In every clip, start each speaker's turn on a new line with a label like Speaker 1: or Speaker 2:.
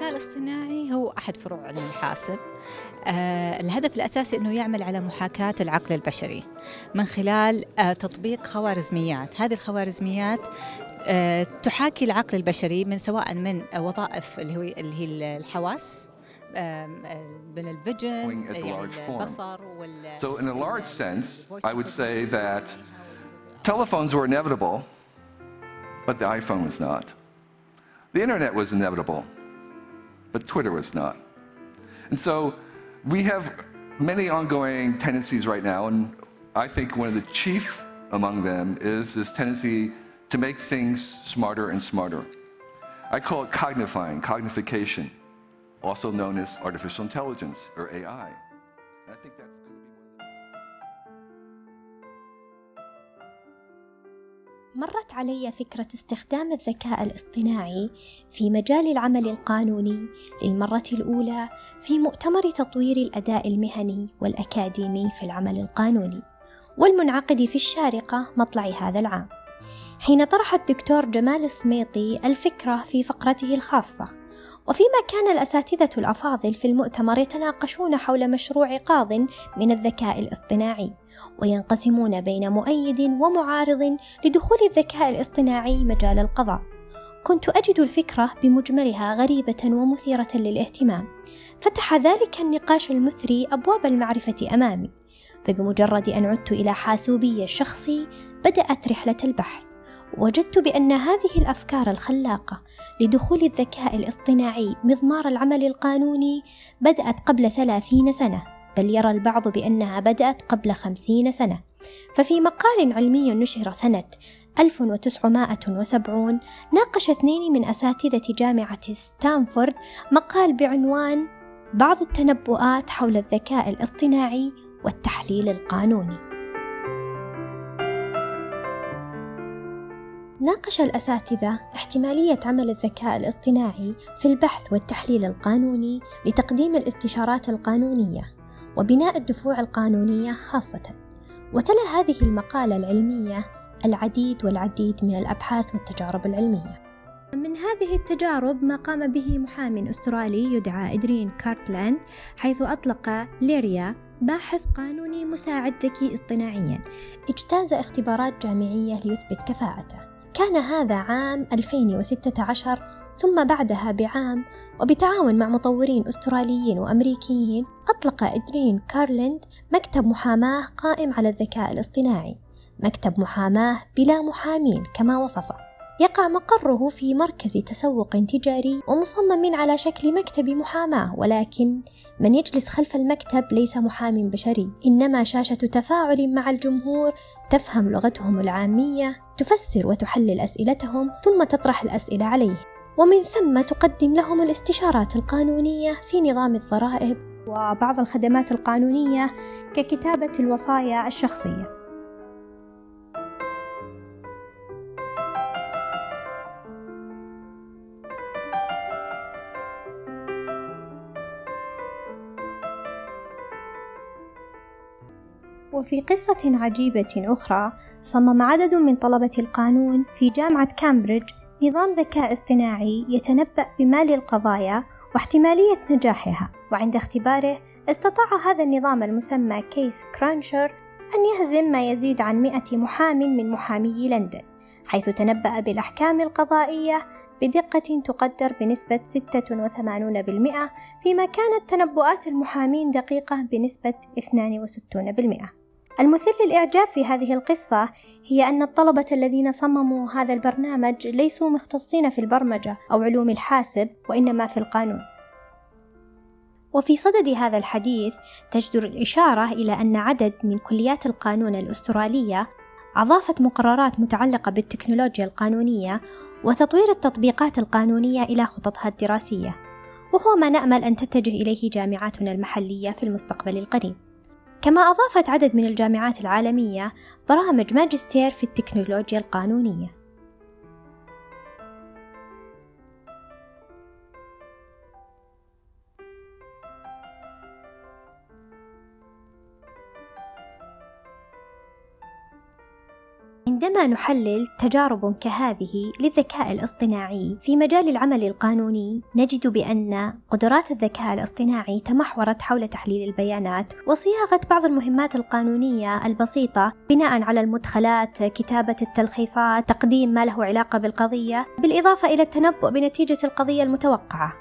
Speaker 1: الذكاء الاصطناعي هو أحد فروع علم الحاسب. آه الهدف الأساسي أنه يعمل على محاكاة العقل البشري من خلال آه تطبيق خوارزميات. هذه الخوارزميات آه تحاكي العقل البشري من سواء من وظائف اللي هي الحواس من الفيجن يعني البصر وال
Speaker 2: So in a large sense I would say that telephones were inevitable but the iPhone was not. The internet was inevitable, but Twitter was not. And so we have many ongoing tendencies right now, and I think one of the chief among them is this tendency to make things smarter and smarter. I call it cognifying, cognification, also known as artificial intelligence or AI. And I think that's going to be
Speaker 3: مرت علي فكرة استخدام الذكاء الاصطناعي في مجال العمل القانوني للمرة الأولى في مؤتمر تطوير الأداء المهني والأكاديمي في العمل القانوني والمنعقد في الشارقة مطلع هذا العام. حين طرح الدكتور جمال السميطي الفكرة في فقرته الخاصة وفيما كان الأساتذة الأفاضل في المؤتمر يتناقشون حول مشروع قاض من الذكاء الاصطناعي وينقسمون بين مؤيد ومعارض لدخول الذكاء الاصطناعي مجال القضاء. كنت أجد الفكرة بمجملها غريبة ومثيرة للاهتمام فتح ذلك النقاش المثري أبواب المعرفة أمامي فبمجرد أن عدت إلى حاسوبي الشخصي بدأت رحلة البحث. وجدت بأن هذه الأفكار الخلاقة لدخول الذكاء الاصطناعي مضمار العمل القانوني بدأت قبل ثلاثين سنة بل يرى البعض بأنها بدأت قبل خمسين سنة. ففي مقال علمي نشر سنة 1970 ناقش اثنين من أساتذة جامعة ستانفورد مقال بعنوان بعض التنبؤات حول الذكاء الاصطناعي والتحليل القانوني. ناقش الأساتذة احتمالية عمل الذكاء الاصطناعي في البحث والتحليل القانوني لتقديم الاستشارات القانونية وبناء الدفوع القانونية خاصة. وتلا هذه المقالة العلمية العديد والعديد من الأبحاث والتجارب العلمية. من هذه التجارب ما قام به محام أسترالي يدعى إدرين كارتلاند حيث أطلق ليريا باحث قانوني مساعد ذكي اصطناعيا اجتاز اختبارات جامعية ليثبت كفاءته. كان هذا عام 2016 ثم بعدها بعام وبتعاون مع مطورين أستراليين وأمريكيين أطلق إدرين كارلند مكتب محاماة قائم على الذكاء الاصطناعي. مكتب محاماة بلا محامين كما وصفه. يقع مقره في مركز تسوق تجاري ومصمم على شكل مكتب محاماة ولكن من يجلس خلف المكتب ليس محام بشري. إنما شاشة تفاعل مع الجمهور تفهم لغتهم العامية تفسر وتحلل أسئلتهم ثم تطرح الأسئلة عليه. ومن ثم تقدم لهم الاستشارات القانونية في نظام الضرائب. وبعض الخدمات القانونية ككتابة الوصايا الشخصية. وفي قصة عجيبة أخرى صمم عدد من طلبة القانون في جامعة كامبريدج نظام ذكاء اصطناعي يتنبأ بمآل القضايا واحتمالية نجاحها وعند اختباره استطاع هذا النظام المسمى Case Cruncher أن يهزم ما يزيد عن مئة محام من محامي لندن حيث تنبأ بالأحكام القضائية بدقة تقدر بنسبة 86% فيما كانت تنبؤات المحامين دقيقة بنسبة 62% المثير للإعجاب في هذه القصة هي أن الطلبة الذين صمموا هذا البرنامج ليسوا مختصين في البرمجة أو علوم الحاسب وإنما في القانون. وفي صدد هذا الحديث تجدر الإشارة إلى أن عدد من كليات القانون الأسترالية أضافت مقررات متعلقة بالتكنولوجيا القانونية وتطوير التطبيقات القانونية إلى خططها الدراسية، وهو ما نأمل أن تتجه إليه جامعاتنا المحلية في المستقبل القريب. كما أضافت عدد من الجامعات العالمية برامج ماجستير في التكنولوجيا القانونية. عندما نحلل تجارب كهذه للذكاء الاصطناعي في مجال العمل القانوني نجد بأن قدرات الذكاء الاصطناعي تمحورت حول تحليل البيانات وصياغة بعض المهمات القانونية البسيطة بناء على المدخلات، كتابة التلخيصات، تقديم ما له علاقة بالقضية، بالإضافة إلى التنبؤ بنتيجة القضية المتوقعة.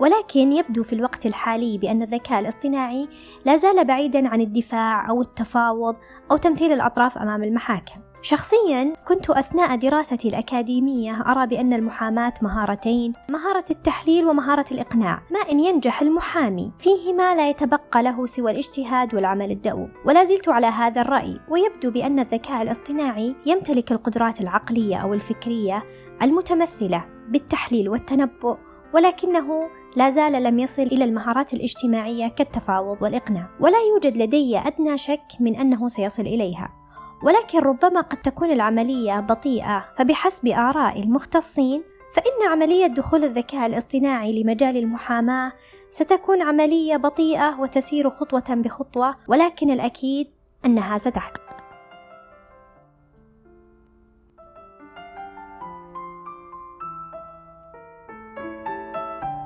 Speaker 3: ولكن يبدو في الوقت الحالي بأن الذكاء الاصطناعي لا زال بعيدا عن الدفاع أو التفاوض أو تمثيل الأطراف أمام المحاكم. شخصيا كنت أثناء دراستي الأكاديمية أرى بأن المحاماة مهارتين مهارة التحليل ومهارة الإقناع. ما إن ينجح المحامي فيهما لا يتبقى له سوى الاجتهاد والعمل الدؤوب. ولا زلت على هذا الرأي ويبدو بأن الذكاء الاصطناعي يمتلك القدرات العقلية أو الفكرية المتمثلة بالتحليل والتنبؤ ولكنه لا زال لم يصل إلى المهارات الاجتماعية كالتفاوض والإقناع. ولا يوجد لدي أدنى شك من أنه سيصل إليها. ولكن ربما قد تكون العملية بطيئة فبحسب آراء المختصين فإن عملية دخول الذكاء الاصطناعي لمجال المحاماة ستكون عملية بطيئة وتسير خطوة بخطوة ولكن الأكيد أنها ستحدث.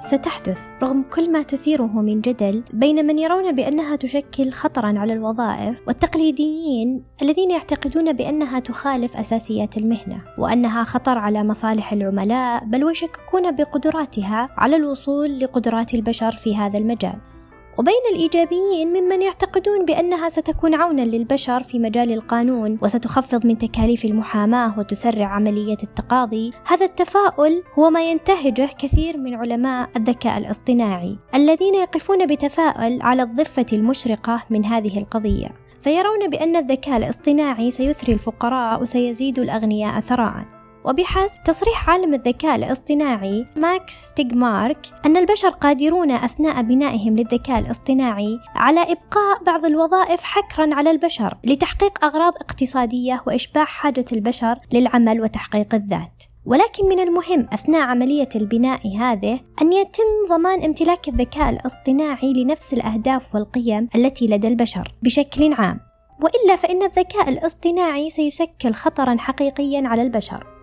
Speaker 3: ستحدث رغم كل ما تثيره من جدل بين من يرون بأنها تشكل خطرا على الوظائف والتقليديين الذين يعتقدون بأنها تخالف أساسيات المهنة وأنها خطر على مصالح العملاء بل ويشككون بقدراتها على الوصول لقدرات البشر في هذا المجال. وبين الإيجابيين ممن يعتقدون بأنها ستكون عونا للبشر في مجال القانون وستخفض من تكاليف المحاماة وتسرع عملية التقاضي. هذا التفاؤل هو ما ينتهجه كثير من علماء الذكاء الاصطناعي الذين يقفون بتفاؤل على الضفة المشرقة من هذه القضية. فيرون بأن الذكاء الاصطناعي سيثري الفقراء وسيزيد الأغنياء ثراء. وبحسب تصريح عالم الذكاء الاصطناعي ماكس تيغمارك أن البشر قادرون أثناء بنائهم للذكاء الاصطناعي على إبقاء بعض الوظائف حكرا على البشر لتحقيق أغراض اقتصادية وإشباع حاجة البشر للعمل وتحقيق الذات. ولكن من المهم أثناء عملية البناء هذه أن يتم ضمان امتلاك الذكاء الاصطناعي لنفس الأهداف والقيم التي لدى البشر بشكل عام. وإلا فإن الذكاء الاصطناعي سيشكل خطرا حقيقيا على البشر.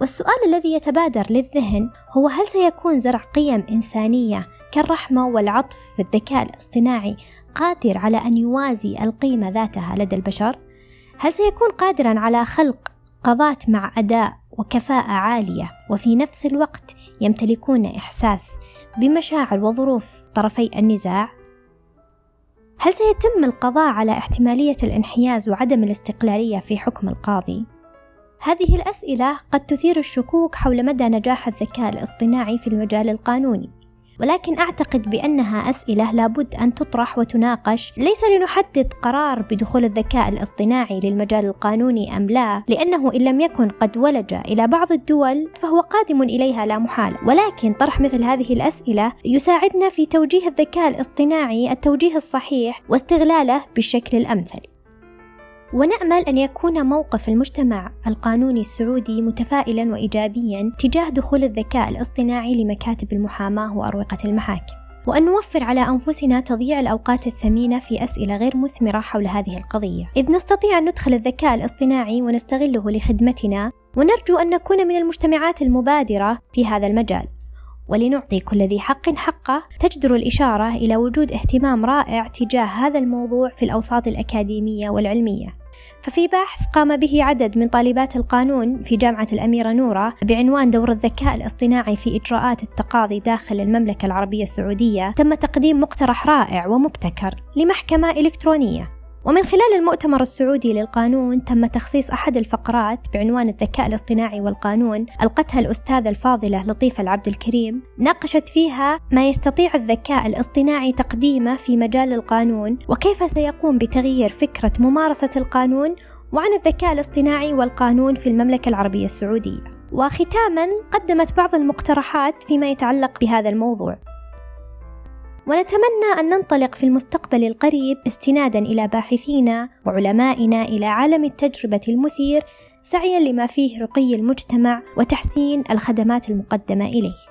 Speaker 3: والسؤال الذي يتبادر للذهن هو هل سيكون زرع قيم إنسانية كالرحمة والعطف في الذكاء الاصطناعي قادر على أن يوازي القيمة ذاتها لدى البشر؟ هل سيكون قادرا على خلق قضاة مع أداء وكفاءة عالية وفي نفس الوقت يمتلكون إحساس بمشاعر وظروف طرفي النزاع؟ هل سيتم القضاء على احتمالية الانحياز وعدم الاستقلالية في حكم القاضي؟ هذه الأسئلة قد تثير الشكوك حول مدى نجاح الذكاء الاصطناعي في المجال القانوني ولكن أعتقد بأنها أسئلة لابد أن تطرح وتناقش. ليس لنحدد قرار بدخول الذكاء الاصطناعي للمجال القانوني أم لا لأنه إن لم يكن قد ولج إلى بعض الدول فهو قادم إليها لا محالة ولكن طرح مثل هذه الأسئلة يساعدنا في توجيه الذكاء الاصطناعي التوجيه الصحيح واستغلاله بالشكل الأمثل. ونأمل أن يكون موقف المجتمع القانوني السعودي متفائلا وإيجابيا تجاه دخول الذكاء الاصطناعي لمكاتب المحاماة وأروقة المحاكم. وأن نوفر على أنفسنا تضييع الأوقات الثمينة في أسئلة غير مثمرة حول هذه القضية. إذ نستطيع أن ندخل الذكاء الاصطناعي ونستغله لخدمتنا ونرجو أن نكون من المجتمعات المبادرة في هذا المجال. ولنعطي كل ذي حق حقه تجدر الإشارة إلى وجود اهتمام رائع تجاه هذا الموضوع في الأوساط الأكاديمية والعلمية. ففي بحث قام به عدد من طالبات القانون في جامعة الأميرة نورة بعنوان دور الذكاء الاصطناعي في إجراءات التقاضي داخل المملكة العربية السعودية تم تقديم مقترح رائع ومبتكر لمحكمة إلكترونية. ومن خلال المؤتمر السعودي للقانون تم تخصيص أحد الفقرات بعنوان الذكاء الاصطناعي والقانون ألقتها الأستاذة الفاضلة لطيفة العبد الكريم ناقشت فيها ما يستطيع الذكاء الاصطناعي تقديمه في مجال القانون وكيف سيقوم بتغيير فكرة ممارسة القانون وعن الذكاء الاصطناعي والقانون في المملكة العربية السعودية. وختاما قدمت بعض المقترحات فيما يتعلق بهذا الموضوع. ونتمنى أن ننطلق في المستقبل القريب استنادا إلى باحثينا وعلمائنا إلى عالم التجربة المثير سعيا لما فيه رقي المجتمع وتحسين الخدمات المقدمة إليه.